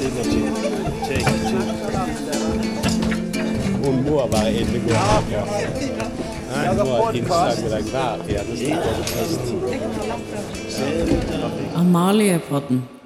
liberty, take it to... Un mor var et ved Nej, mor indslag med dig kvar. Ja, det er Amaliepodden.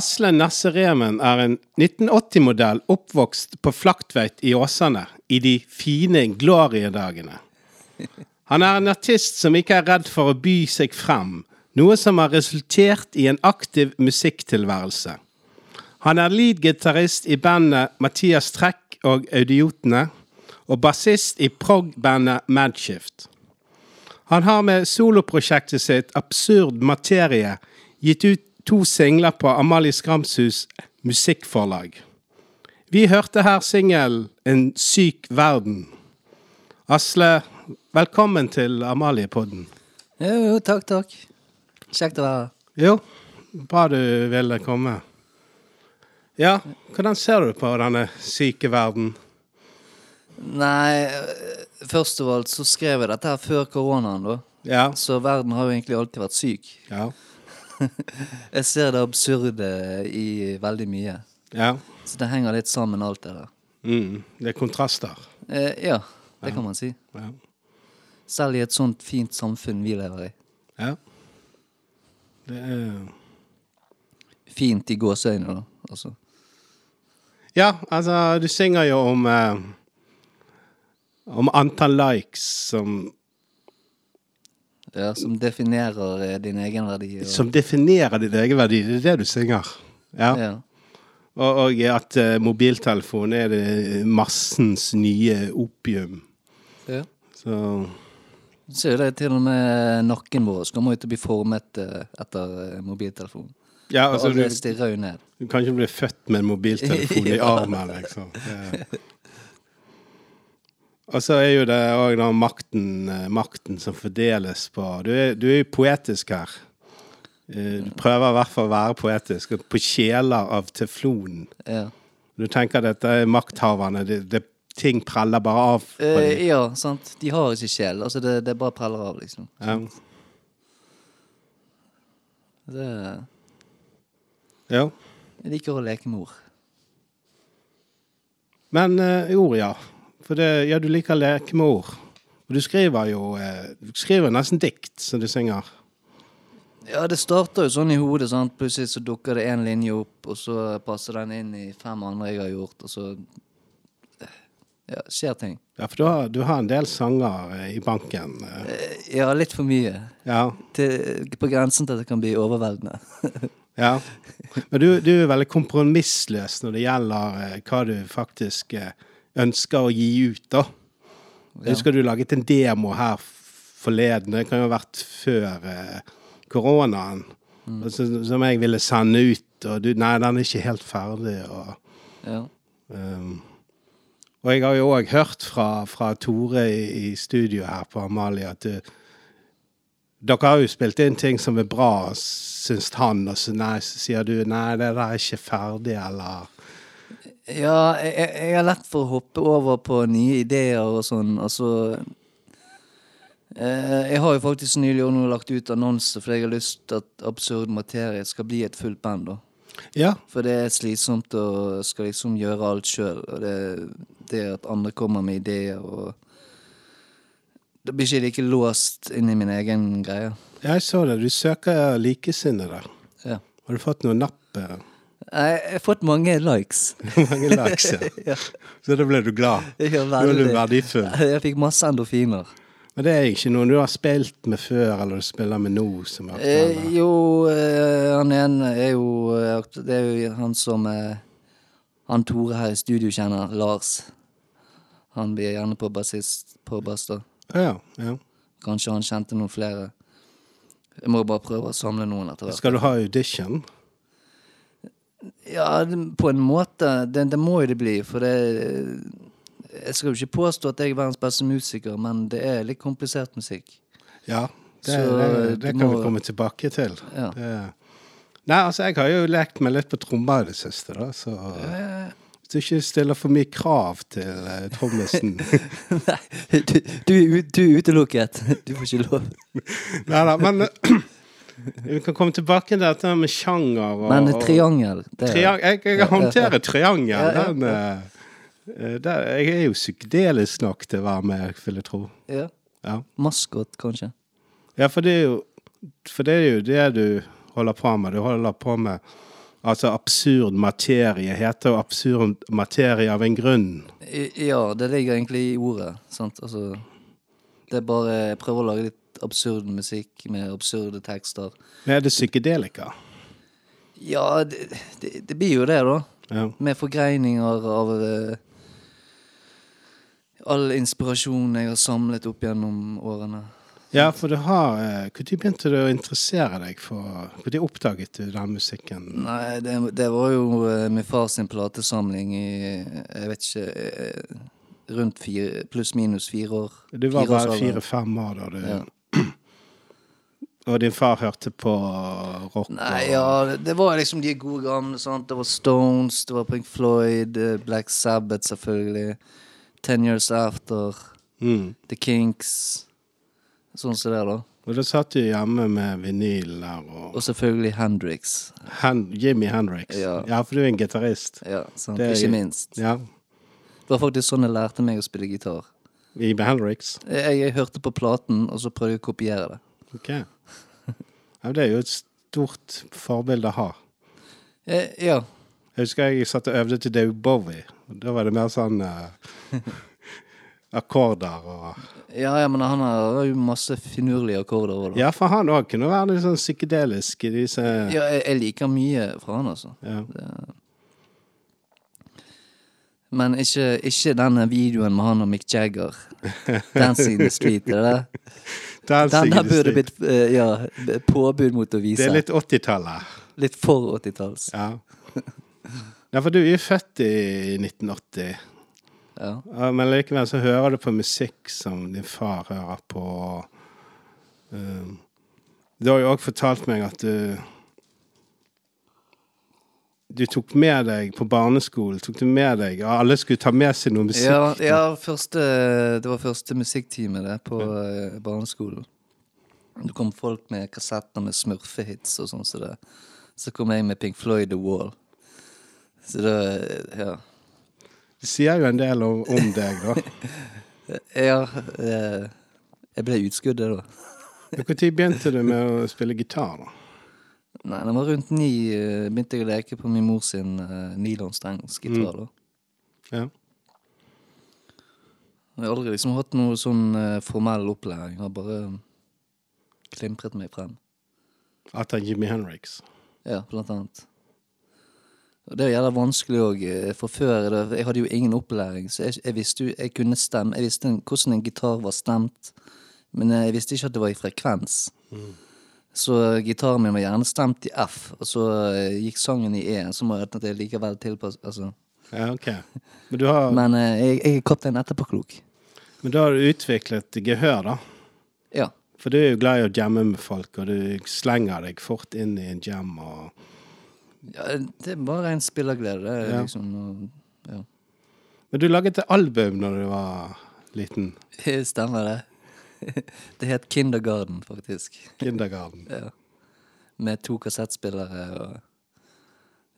Asle Nasse Remen er en 1980-modell oppvokst på Flaktveit i Åsane i de fine gloriedagene. Han er en artist som ikke er redd for å by seg frem, noe som har resultert i en aktiv musikktilværelse. Han er lead-gitarist i bandet Mathias Trekk og Audiotene, og bassist i prog-bandet Madshift. Han har med soloprosjektet sitt Absurd materie gitt ut to singler på Amalie Skramshus musikkforlag. Vi hørte her singelen En syk verden. Asle, velkommen til Amalie-podden. Jo, jo, takk, takk. Kjekt å være her. Jo, bra du ville komme. Ja, hvordan ser du på denne syke verden? Nei, eh, først av alt så skrev jeg dette her før koronaen, da. Ja, Så verden har jo egentlig alltid vært syk. ja, Jeg ser det absurde i veldig mye. ja. Så det henger litt sammen, alt det der. Mm, det er kontraster. Eh, ja, det kan man si. Ja. Selv i et sånt fint samfunn vi lever i. ja. Det er Fint i gåseøynene, da. Altså. Ja, altså, du synger jo om eh, Om antall likes som, Ja, som definerer eh, din egenverdi. Og, som definerer din egenverdi. Det er det du synger. Ja. ja. Og, og at uh, mobiltelefon er det massens nye opium. ja. Så jo det til og med nakken vår kommer jo til å bli formet uh, etter eh, mobiltelefonen. Ja, altså, du, du kan ikke bli født med en mobiltelefon i armen, liksom. Det- Og så er jo det òg makten, eh, makten som fordeles på Du er, du er jo poetisk her. Eh, Du prøver i hvert fall å være poetisk. På kjeler av teflon. Ja. Du tenker at dette er makthaverne. Det, det, ting preller bare av Eh, ja, sant. De har ikke sjel. Altså, det, det bare preller av, liksom. Ja. Det, ja. jeg liker å leke mor. Men uh, ord, ja. For det, ja, du liker å leke med ord. Og du skriver jo eh, Du skriver nesten dikt som du synger. Ja, det starter jo sånn i hodet. sant? Plutselig så dukker det én linje opp, og så passer den inn i fem andre jeg har gjort, og så Ja, skjer ting. Ja, for du har, du har en del sanger eh, i banken. eh. Eh, Ja, litt for mye. Ja. Til, på grensen til at det kan bli overveldende. ja. Men du, du er veldig kompromissløs når det gjelder eh, hva du faktisk eh, ønsker å gi ut, da. Jeg husker du laget en demo her forleden. Det kan jo ha vært før eh, koronaen. Altså, som jeg ville sende ut, og du Nei, den er ikke helt ferdig. og... Ja. Um, og jeg har jo òg hørt fra, fra Tore i, i studio her på Amalie at du, dere har jo spilt inn ting som er bra, syns han, og så, nei, sier du nei, det der er ikke ferdig, eller Ja, jeg, har lett for å hoppe over på nye ideer og sånn. Altså eh, Jeg har jo faktisk nylig også nå lagt ut annonse fordi jeg har lyst til at Absurd Materie skal bli et fullt band. da Ja. For det er slitsomt å skal liksom gjøre alt sjøl. Og det, det at andre kommer med ideer og Det blir ikke like låst inn i min egen greie. Jeg så det. Du søker likesinnede. Ja. Har du fått noe napp? Jeg har fått mange likes. Mange likes, ja. Ja. Så da ble du glad. Ja, er du veldig. verdifull. Jeg fikk masse endorfiner. Men det er ikke noen du har spilt med før, eller du spiller med nå, som er Eh, jo, eh, han ene er jo eh, Det er jo han som eh, han Tore her i studio kjenner, Lars. Han blir gjerne på bassist på bass, da. Ja, ja. Kanskje han kjente noen flere. Jeg må bare prøve å samle noen etter hvert. Skal du ha audition? Ja, på en måte. Det, det må jo det bli, for det Jeg skal jo ikke påstå at jeg er verdens beste musiker, men det er litt komplisert musikk. Ja, det, det, det kan må- vi komme tilbake til. Ja. Nei, altså jeg har jo lekt meg litt på trommer i det siste, da, så Hvis du ikke stiller for mye krav til uh, trommisen Nei, du, du, du er utelukket. Du får ikke lov. Nei da, men vi kan komme tilbake til dette med sjanger og Men triangel det er- Triang jeg, jeg håndterer triangel. Ja, Den, eh, der, jeg er jo psykedelisk nok til å være med, vil jeg tro. Ja. Ja. Maskot, kanskje. Ja, for det jo For det er jo det du holder på med. Du holder på med Altså absurd materie heter jo absurd materie av en grunn. Ja, det ligger egentlig i ordet. Sant? Altså, det er bare Jeg prøver å lage litt absurd musikk med absurde tekster. Men er det psykedelika? Ja, det, det, det blir jo det, da. Ja. Med forgreininger av uh, all inspirasjon jeg har samlet opp gjennom årene. ja, for du har eh, Når begynte du å interessere deg for Når oppdaget du den musikken? Nei, det, det var jo uh, min fars platesamling i Jeg vet ikke eh, Rundt pluss-minus fire år. Du var bare fire-fem år da du Ja. Og din far hørte på rock? Nei, og, ja, det- var liksom de gode gamle. sant? Det var Stones, det var Pink Floyd, eh, Black Sabbath selvfølgelig. Ten Years After, mm. The Kinks. Sånn som det, da. og da satt du hjemme med vinyl der og Og selvfølgelig Hendrix. Hen Jimmy Hendrix. Ja. for du er en gitarist. Ja, sant? Det er- Ikke minst. Ja. Det var faktisk sånn jeg lærte meg å spille gitar. I Hendrix. Jeg, jeg hørte på platen, og så prøvde jeg å kopiere det. Ok. Ja, det er jo et stort forbilde å ha. Eh, ja. Jeg husker jeg satt og øvde til Dave Bowie. Da var det mer sånn eh, akkorder og ja, ja, men han har jo masse finurlige akkorder òg, da. Ja, for han òg kunne være litt sånn psykedelisk i disse Ja, jeg, jeg liker mye fra han, altså. ja. Men ikke, ikke denne videoen med han og Mick Jagger. 'Dancing in the Street'. Er det Dancing Den der burde blitt eh, ja, påbud mot å vise. Det er litt 80-tallet. Litt for 80-talls. Ja. ja, for du er jo født i 1980. Ja. Men likevel så hører du på musikk som din far hører på. Um, du har jo òg fortalt meg at du Du tok med deg på barneskolen tok du med deg, Alle skulle ta med seg noe musikk. Ja, ja første, det var første musikktime det på ja. barneskolen. Det kom folk med kassetter med smurfehits og sånn Så, det. Så kom jeg med Pink Floyd The Wall. Så det Ja. Det sier jo en del om, om deg, da. Ja, eh, jeg ble utskuddet da. Når begynte du med å spille gitar? da? Nei, da jeg var rundt ni, eh, begynte jeg å leke på min mor sin uh, nylonstrengsgitar. da. Ja. Jeg har aldri liksom hatt noe sånn eh, formell opplæring. Jeg har bare klimpret meg frem. Etter Jimmy Henriks. Ja, blant annet. Og det gjelder vanskelig òg. For før det, Jeg hadde jo ingen opplæring, så jeg, jeg visste jo Jeg kunne stemme. Jeg visste en- hvordan en gitar var stemt, men jeg visste ikke at det var i frekvens. Så gitaren min var gjerne stemt i F, og så eh, gikk sangen i E. Så må jeg likevel tilpasse altså. Ja, okay. Men, du har, Men eh, jeg, jeg er kaptein etterpåklok. men da har du utviklet gehør, da? Ja. For du er jo glad i å jamme med folk, og du slenger deg fort inn i en jam. og... ja. Det er bare en spillerglede. Er Ja. liksom og- Ja. Men du laget et album når du var liten. Stemmer det. Det het Kindergarten, faktisk. Kindergarten. Ja. Med to kassettspillere og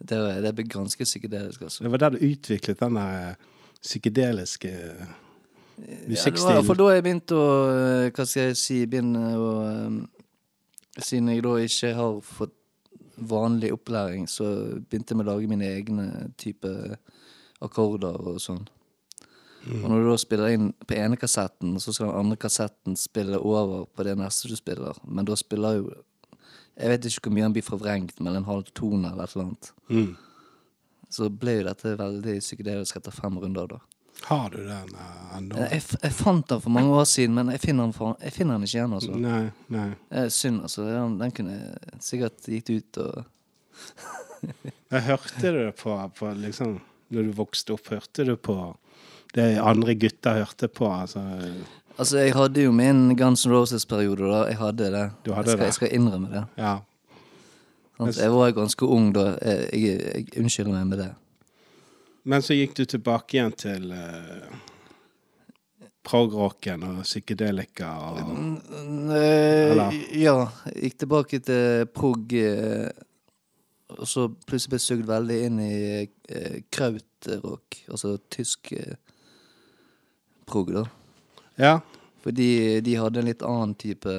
Det, var- det ble ganske psykedelisk, altså. Det var der du utviklet den der psykedeliske Ja, det var i hvert musikkstilen. fall da jeg begynte å eh, Hva skal jeg si Begynne å eh, Siden jeg da ikke har fått vanlig opplæring, så begynte jeg med å lage mine egne type akkorder og sånn. Og når du da spiller inn på ene kassetten, så skal den andre kassetten spille over på det neste du spiller. Men da spiller jo Jeg vet ikke hvor mye han blir forvrengt med en halv tone eller et eller annet. Mm. Så ble jo dette veldig psykedelisk etter fem runder, da. Har du den uh, ennå? Jeg, jeg fant den for mange år siden, men jeg finner den, for, jeg finner den ikke igjen, altså. Nei, nei. Er synd, altså. Den, den kunne sikkert gitt ut og Jeg hørte det på, på liksom Når du vokste opp, hørte du på det andre gutter hørte på? Altså, Altså, jeg hadde jo min Guns N' Roses-periode, da. Jeg hadde det. Du hadde jeg, skal, det? jeg skal innrømme det. ja. Sånn, Jeg var ganske ung da. Jeg, jeg, jeg unnskylder meg med det. Men så gikk du tilbake igjen til uh, progrocken og psykedelika og Eller? Ja. Jeg gikk tilbake til prog, eh, og så plutselig ble jeg sugd veldig inn i eh, krautrock, altså tysk eh, prog, da. Ja. Fordi de hadde en litt annen type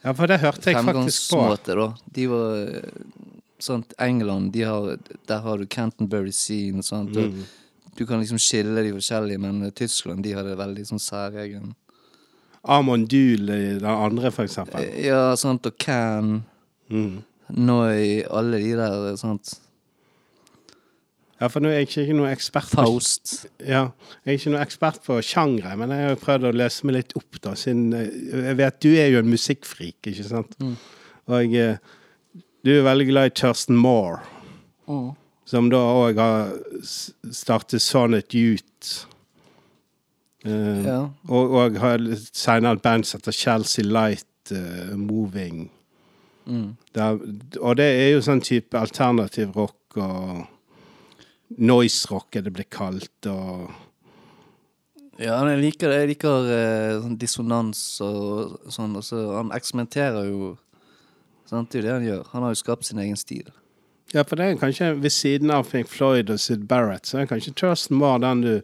ja, for det hørte jeg faktisk på. da. De var sant, England, de har, der har du Canterbury Scene, sant, Mm. du kan liksom skille de forskjellige, men eh, Tyskland, de hadde veldig sånn særegen. Amondul i den andre, for eksempel. Eh, Ja, sant, og Can, Mm. Noi, alle de der, sant, Ja, for nå er jeg ikke noe ekspert på Faust. Ja, jeg er ikke noe ekspert på sjangre, men jeg har prøvd å lese meg litt opp, da, siden eh, jeg vet du er jo en musikkfrik, ikke sant? Og eh, du er veldig glad i Thurston Moore, som da òg har startet Sonnet Youth. Uh, Ja. og, og har senere et band som heter Chelsea Light uh, Moving. Mm. Der, og det er jo sånn type alternativ rock og noise rock er det blitt kalt, og Ja, jeg liker det. Jeg liker eh, sånn dissonans og sånn. Og han eksperimenterer jo. Sant? Det er jo det han gjør. Han har jo skapt sin egen stil. Ja, for det er kanskje ved siden av Pink Floyd og Sid Barrett, så er kanskje Thurston Moore den du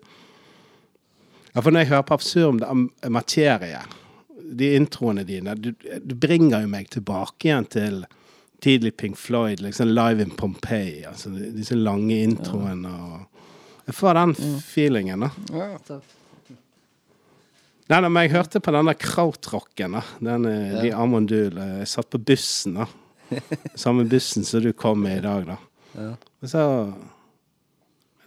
Ja, for når jeg hører på absurd materie, de introene dine, du, du bringer jo meg tilbake igjen til tidlig Pink Floyd, liksom Live in Pompeii, altså disse lange introene og Jeg får den feelingen, da. Nei, da, men jeg hørte på denne krautrocken, da. Den, eh, De Amondul. eh, Jeg satt på bussen, da. Samme bussen som du kom med i dag, da. Ja. Og så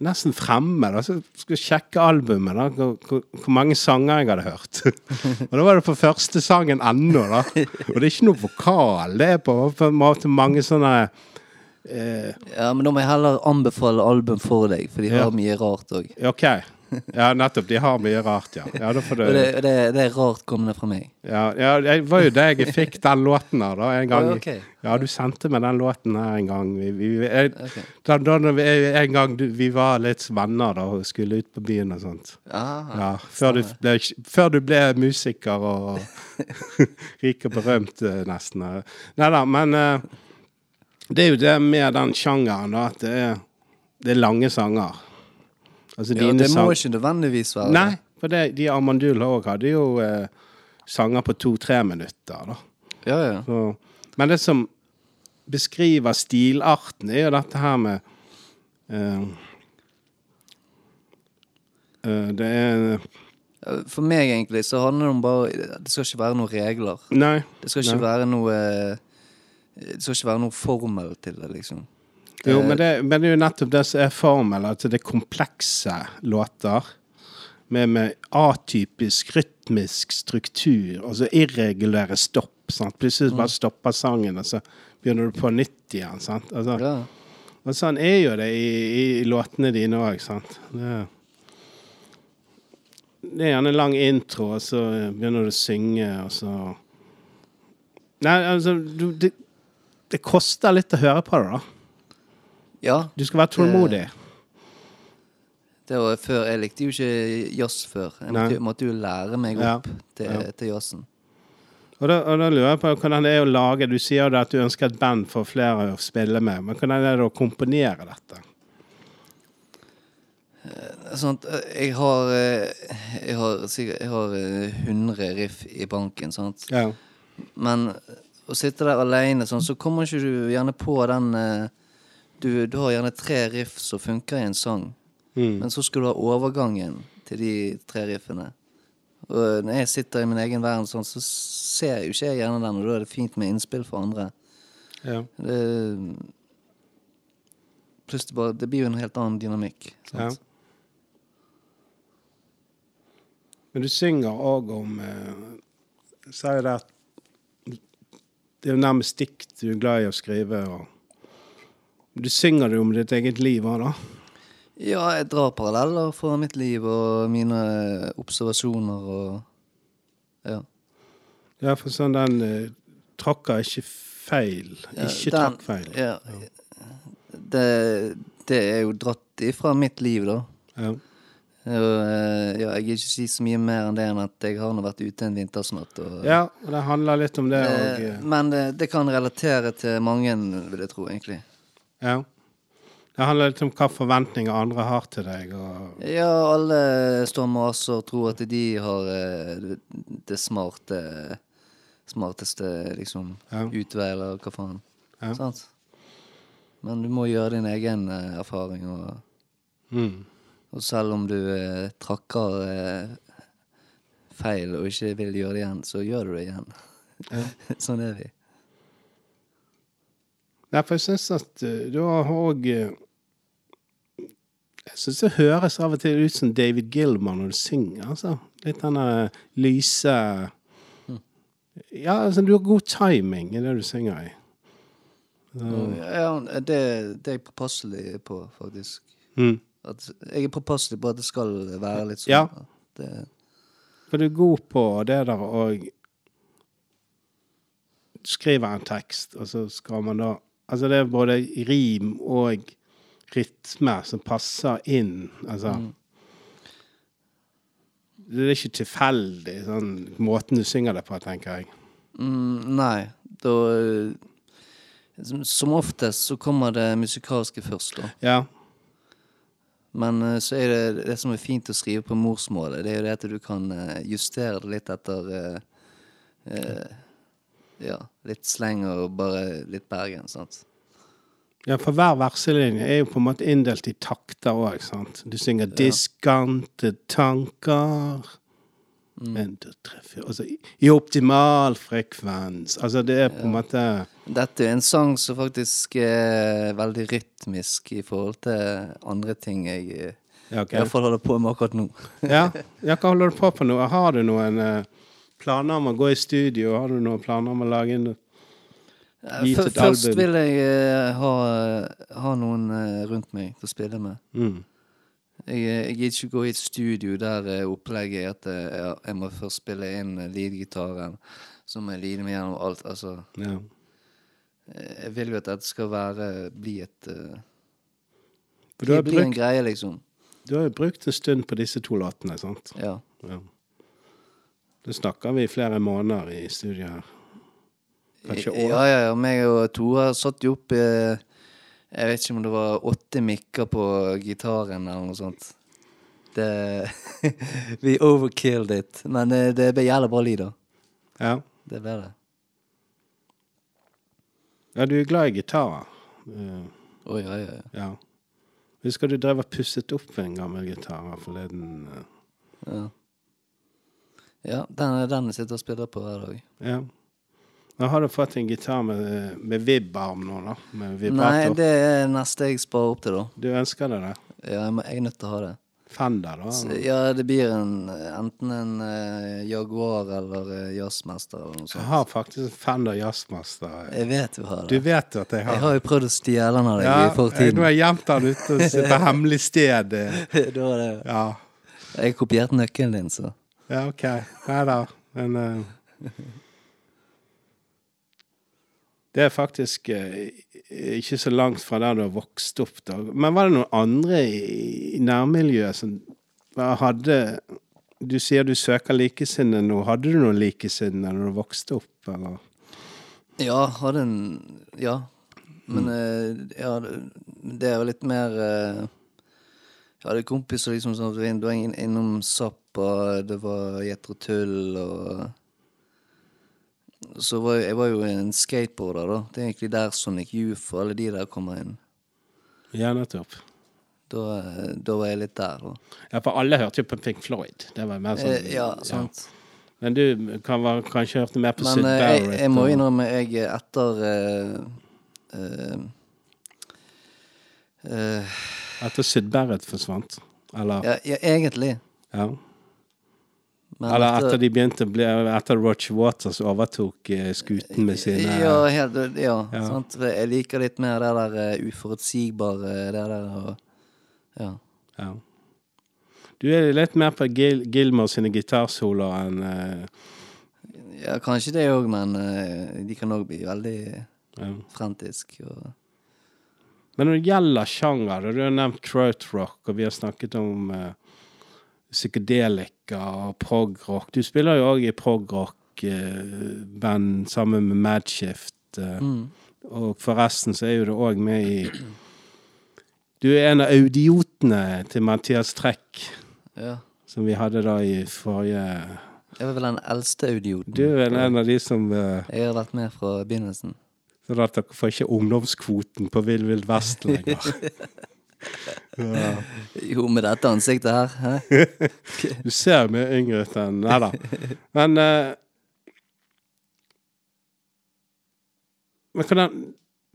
Nesten fremme, da. Så skulle sjekke albumet, da. Hvor, hvor, hvor mange sanger jeg hadde hørt. og da var det på første sangen ennå, da. Og det er ikke noe vokal. Det er på, på en måte mange sånne eh, Ja, men da må jeg heller anbefale album for deg, for de Ja. har mye rart òg. OK. Ja, nettopp. De har mye rart, ja. Ja, du det, det, det er rart kommende fra meg. Ja, ja, det var jo det jeg fikk den låten her, da, en gang. Ja, ok. Ja, du sendte meg den låten her en gang. Vi, vi, jeg, okay. da, da vi, en gang du, vi var litt venner da, og skulle ut på byen og sånt. Ah, Ja, før, du ble, før du ble musiker og rik og berømt, eh, nesten. Nei da, men eh, det er jo det med den sjangeren, da, at det er, det er lange sanger. Altså ja, det må ikke nødvendigvis være Nei, for det, de Amandul òg hadde jo eh, sanger på to-tre minutter, da. Ja, ja. Så, men det som beskriver stilarten, er jo dette her med eh, eh, Det er For meg, egentlig, så handler det om bare Det skal ikke være noen regler. Nei. Det skal ikke Nei. være noe Det skal ikke være noe formel til det, liksom. Jo, men det, men det er jo nettopp det som er formelen, at det er komplekse låter. Med, med atypisk rytmisk struktur, altså irregulære stopp. Sant? Plutselig bare stopper sangen, og så begynner du på nytt igjen. Sant? Altså, Ja. Og sånn er jo det i, i, i låtene dine òg. Det, det er gjerne en lang intro, og så begynner du å synge, og så Nei, altså du, det, det koster litt å høre på det, da. Ja. Du skal være tålmodig. Det var før Jeg likte jo ikke jazz før. Jeg måtte, måtte jo lære meg Ja. opp til, Ja. til jazzen. Og da, og da lurer jeg på hvordan det er å lage Du sier jo at du ønsker et band for flere å spille med, men hvordan er det å komponere dette? Sånn at eh, jeg har eh, Jeg har sikkert Jeg har eh, 100 riff i banken, sant. Ja. Men å sitte der alene sånn, så kommer ikke du gjerne på den eh, du, du har gjerne tre riff som funker i en sang, Mm. men så skal du ha overgangen til de tre riffene. Og når jeg sitter i min egen verden sånn, så ser jo ikke jeg gjerne den, og da er det fint med innspill for andre. ja. Det, det bare Det blir jo en helt annen dynamikk. Ja. Men du synger òg om eh, Sier det at det er jo nærmest dikt du er glad i å skrive. og Du synger jo om ditt eget liv òg, da. Ja, jeg drar paralleller fra mitt liv og mine observasjoner og Ja. Ja, for sånn den eh, tråkker ikke feil. Ja, ikke den- trakk feil. Ja. Det, det er jo dratt ifra mitt liv, da. Ja. Eh, ja, jeg vil ikke si så mye mer enn det enn at jeg har nå vært ute en vintersnatt. Og, ja, og det handler litt om det òg. Eh, men det, det kan relatere til mange, vil jeg tro, egentlig. Ja. Det handler litt om hva forventninger andre har til deg. Og, Ja, alle står og maser og tror at de har eh, det, smarte Smarteste liksom Ja. utvei, eller hva faen. Ja. Sant? Men du må gjøre din egen eh, erfaring, og, Mm. og selv om du eh, trakker eh, feil og ikke vil gjøre det igjen, så gjør du det igjen. sånn er vi. Nei, for jeg syns at uh, du har òg Jeg syns det høres av og til ut som David Gilman når du synger. altså. Litt den der lyse Ja, altså, du har god timing i det du synger i. Ja, det, det er jeg påpasselig på, faktisk. Mm. Jeg er påpasselig på at det skal være litt sånn. Ja. Det, For du er god på det der og skriver en tekst, og så skal man da Altså det er både rim og rytme som passer inn. Altså Det er ikke tilfeldig, sånn måten du synger det på, tenker jeg. mm, nei, da eh, som, oftest så kommer det musikalske først, da. Ja. Men eh, så er det det som er fint å skrive på morsmålet, det er jo det at du kan eh, justere det litt etter eh, eh, Ja, litt sleng og bare litt Bergen, sant. ja, for hver verselinje er jo på en måte inndelt i takter òg, sant. Du synger 'diskante tanker'. En, to, tre, fire Altså i, optimal frekvens. Altså det er på en måte Dette er en sang som faktisk er veldig rytmisk i forhold til andre ting jeg Ja, okay. i hvert fall holder på med akkurat nå. Ja, ja, hva holder du på på nå? Har du noen eh, planer om å gå i studio? Har du noen planer om å lage en Gitt et Først album. vil jeg eh, ha, ha noen eh, rundt meg til å spille med. mm. Jeg, eh, jeg gidder ikke gå i et studio der eh, opplegget er at eh, jeg, jeg må først spille inn eh, leadgitaren, så må jeg lide meg gjennom alt. Altså, ja. eh, jeg vil jo at dette skal være bli et eh, For du har, bli, bli en brukt, greie, liksom. du har jo brukt en stund på disse to låtene, sant? Ja. Ja. Da snakker vi flere måneder i studio her. Kanskje år? Ja, ja, ja. Meg og Tore satt jo opp eh, Jeg vet ikke om det var åtte mikker på gitaren eller noe sånt. Det Vi overkilled it. Men eh, det ble jævla bra lyd, da. Ja. Det ble det. ja, du er glad i gitarer. Eh, Å, ja, ja, ja. ja. Husker du drev og pusset opp en gammel gitar forleden? eh? Ja, ja den, er den jeg sitter og spiller på hver dag. Ja. Nå har du fått en gitar med, med vib-arm nå, da? Med Nei, det er neste jeg sparer opp til, da. Du ønsker det? Ja, jeg, må, jeg er nødt til å ha det. Fender, da? Så, ja, det blir en, enten en uh, Jaguar eller uh, Jazzmester eller noe Jeg har faktisk en Fender Jazzmaster. Jeg vet du har det. Du vet at jeg har Jeg har jo prøvd å stjele den av deg Ja, i fortiden. nå har jeg gjemt den ute på hemmelig sted. du det var det. Ja, Jeg kopiert nøkkelen din, så. Ja OK. Nei da. Men uh, Det er faktisk uh, ikke så langt fra der du har vokst opp. da. Men var det noen andre i, nærmiljøet som hadde Du sier du søker likesinnede nå. Hadde du noen likesinnede når du vokste opp, eller? Ja, hadde en Ja. Men eh, ja, det, er jo litt mer Jeg hadde kompiser liksom som var inn- innom Zapp, og det var Jetro Tull, og Så var jeg, jeg var jo en skateboarder, da. Det er egentlig der Sonic Youth og alle de der kommer inn. Ja, nettopp. Da, eh, da var jeg litt der, da. Ja, for alle hørte jo på Pink Floyd. Det var mer sånn Eh, ja, sant. Men du kan være, kanskje hørte mer på Syd Syd Men jeg, jeg må innrømme, jeg etter uh, uh, eh, Etter Syd Barrett forsvant? Eller? ja, ja, egentlig. Ja. Men Eller etter de begynte å bli Etter Roger Waters overtok eh, skuten med sine Ja, helt, ja, Ja. Sant? Jeg liker litt mer det der eh, uforutsigbare, det der Ja. ja. Du er litt mer på Gil Gilmore sine gitarsoloer enn uh... ja kanskje det òg, men uh, de kan òg bli veldig ja. frantisk. Og, Men når det gjelder sjanger, og du har nevnt krautrock, og vi har snakket om uh, psykedelika og progrock Du spiller jo òg i progrock-band sammen med Madshift. Uh, mm. Og forresten så er jo du òg med i Du er en av audiotene til Mathias Trekk, ja. som vi hadde da i forrige Jeg var vel den eldste audioten. Du er en av de som uh, Jeg har vært med fra begynnelsen. Så er at dere får ikke ungdomskvoten på Vill Vill Vest lenger. ja. Jo, med dette ansiktet her. Hæ? Du ser jo mye yngre ut enn Nei da. Men uh, Men hvordan,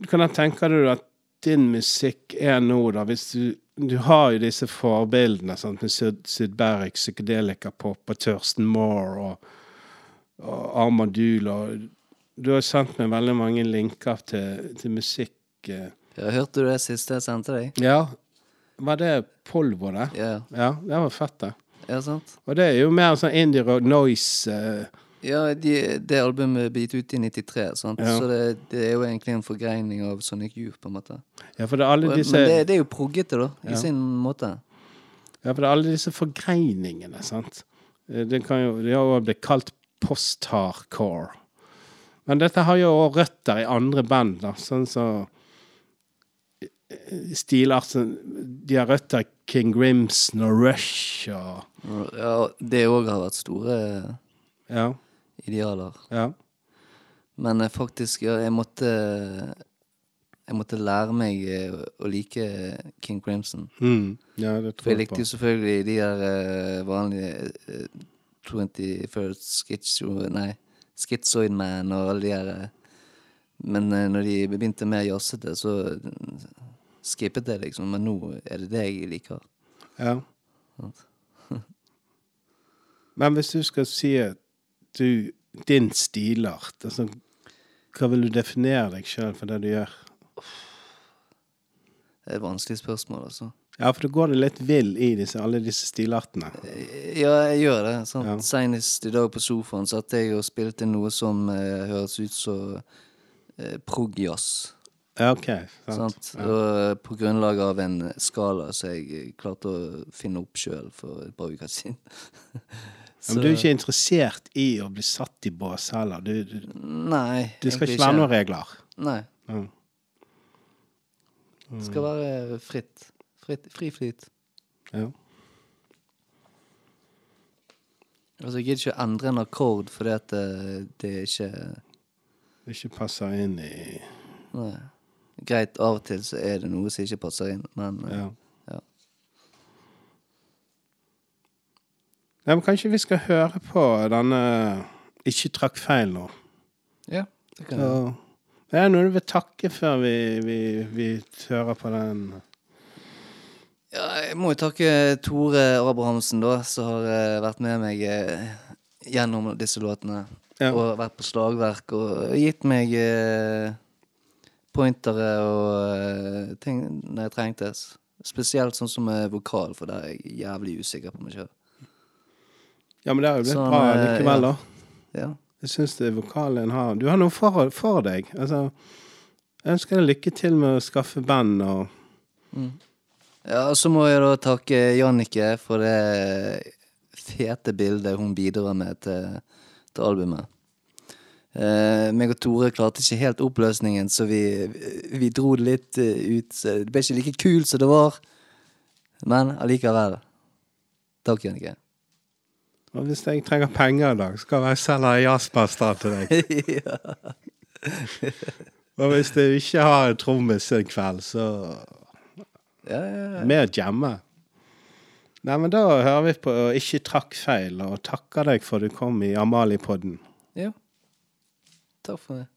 hvordan tenker du at din musikk er nå, da? Hvis du, du har jo disse forbildene sant? med Syd, Sydberg, psykedelikapop og Thurston Moore og, og Armadul og Du har sendt meg veldig mange linker til, til musikk. eh. Ja, hørte du det siste jeg sendte deg? Ja. Var det Polvo, det? Ja, Ja, det var fett, det. ja sant? Og det er jo mer sånn indie rock noise uh... Ja, de, det albumet ble gitt ut i 93, sant? Ja. så det, det er jo egentlig en forgreining av Sonic Youth, på en måte. Ja, for det er alle disse Men det, det er jo proggete, da, i Ja. sin måte. Ja, for det er alle disse forgreiningene, sant. Eh, Det kan jo, det har jo blitt kalt post-hardcore. Men dette har jo også røtter i andre band, da, sånn som så, Stilart som De har røtter King Grimson og Rush og Ja, det òg har vært store Ja. idealer. ja. Men eh, faktisk, jeg måtte Jeg måtte lære meg eh, å like King Crimson. Mm. ja det For tror jeg jeg likte jo selvfølgelig de der eh, vanlige uh, 21st Skitch Nei, Schizoid Man og alle de der eh, Men eh, når de begynte mer jazzete, så skippet jeg, liksom. Men nå er det det jeg liker. Ja. Men hvis du skal si du Din stilart, altså Hva vil du definere deg sjøl for det du gjør? Det er et vanskelig spørsmål, altså. Ja, for da går det litt vill i disse, alle disse stilartene. Ja, jeg gjør det. Sant? Ja. Senest i dag på sofaen satt jeg og spilte noe som eh, høres ut som eh, prog-jazz. Ja, OK. Sant. Sant? Ja. Og eh, på grunnlag av en skala som jeg eh, klarte å finne opp sjøl for et par uker siden. Så... Men du er ikke interessert i å bli satt i bås heller? Du, du, Nei. det skal ikke være noen regler? Nei. Ja. Det skal være fritt. Fri flyt. Ja. Altså, jeg gidder ikke å endre en akkord fordi at det, det ikke Det ikke passer inn i Nei. Greit, av og til så er det noe som ikke passer inn, men eh, Ja. ja. Nei, men kanskje vi skal høre på denne Ikke trakk feil nå. ja det kan Så, jeg. er noe du vil takke før vi, vi, vi hører på den? Ja, jeg må jo takke Tore Abrahamsen, da, som har eh, vært med meg eh, gjennom disse låtene. Ja. Og vært på slagverk og gitt meg eh, pointere og eh, ting når jeg trengtes. Spesielt sånn som eh, vokal, for der er jeg jævlig usikker på meg sjøl. Ja, men det har jo blitt Sånn, bra eh, likevel, ja. da. Ja. Jeg syns vokalen har Du har noe for, for deg. Altså, jeg ønsker deg lykke til med å skaffe band og ja, så må jeg da takke Jannicke for det fete bildet hun bidrar med til, til albumet. Eh, meg og Tore klarte ikke helt oppløsningen, så vi, vi dro det litt eh, ut. Det ble ikke like kult som det var, men allikevel. Takk, Jannicke. Og hvis jeg trenger penger i dag, så kan jeg selge jazzmester til deg. Og hvis du ikke har en trommis en kveld, så Ja, ja, ja. mer jamme. Nei, men da hører vi på Ikke trakk feil, og takker deg for du kom i Amalie-podden. ja. Takk for det.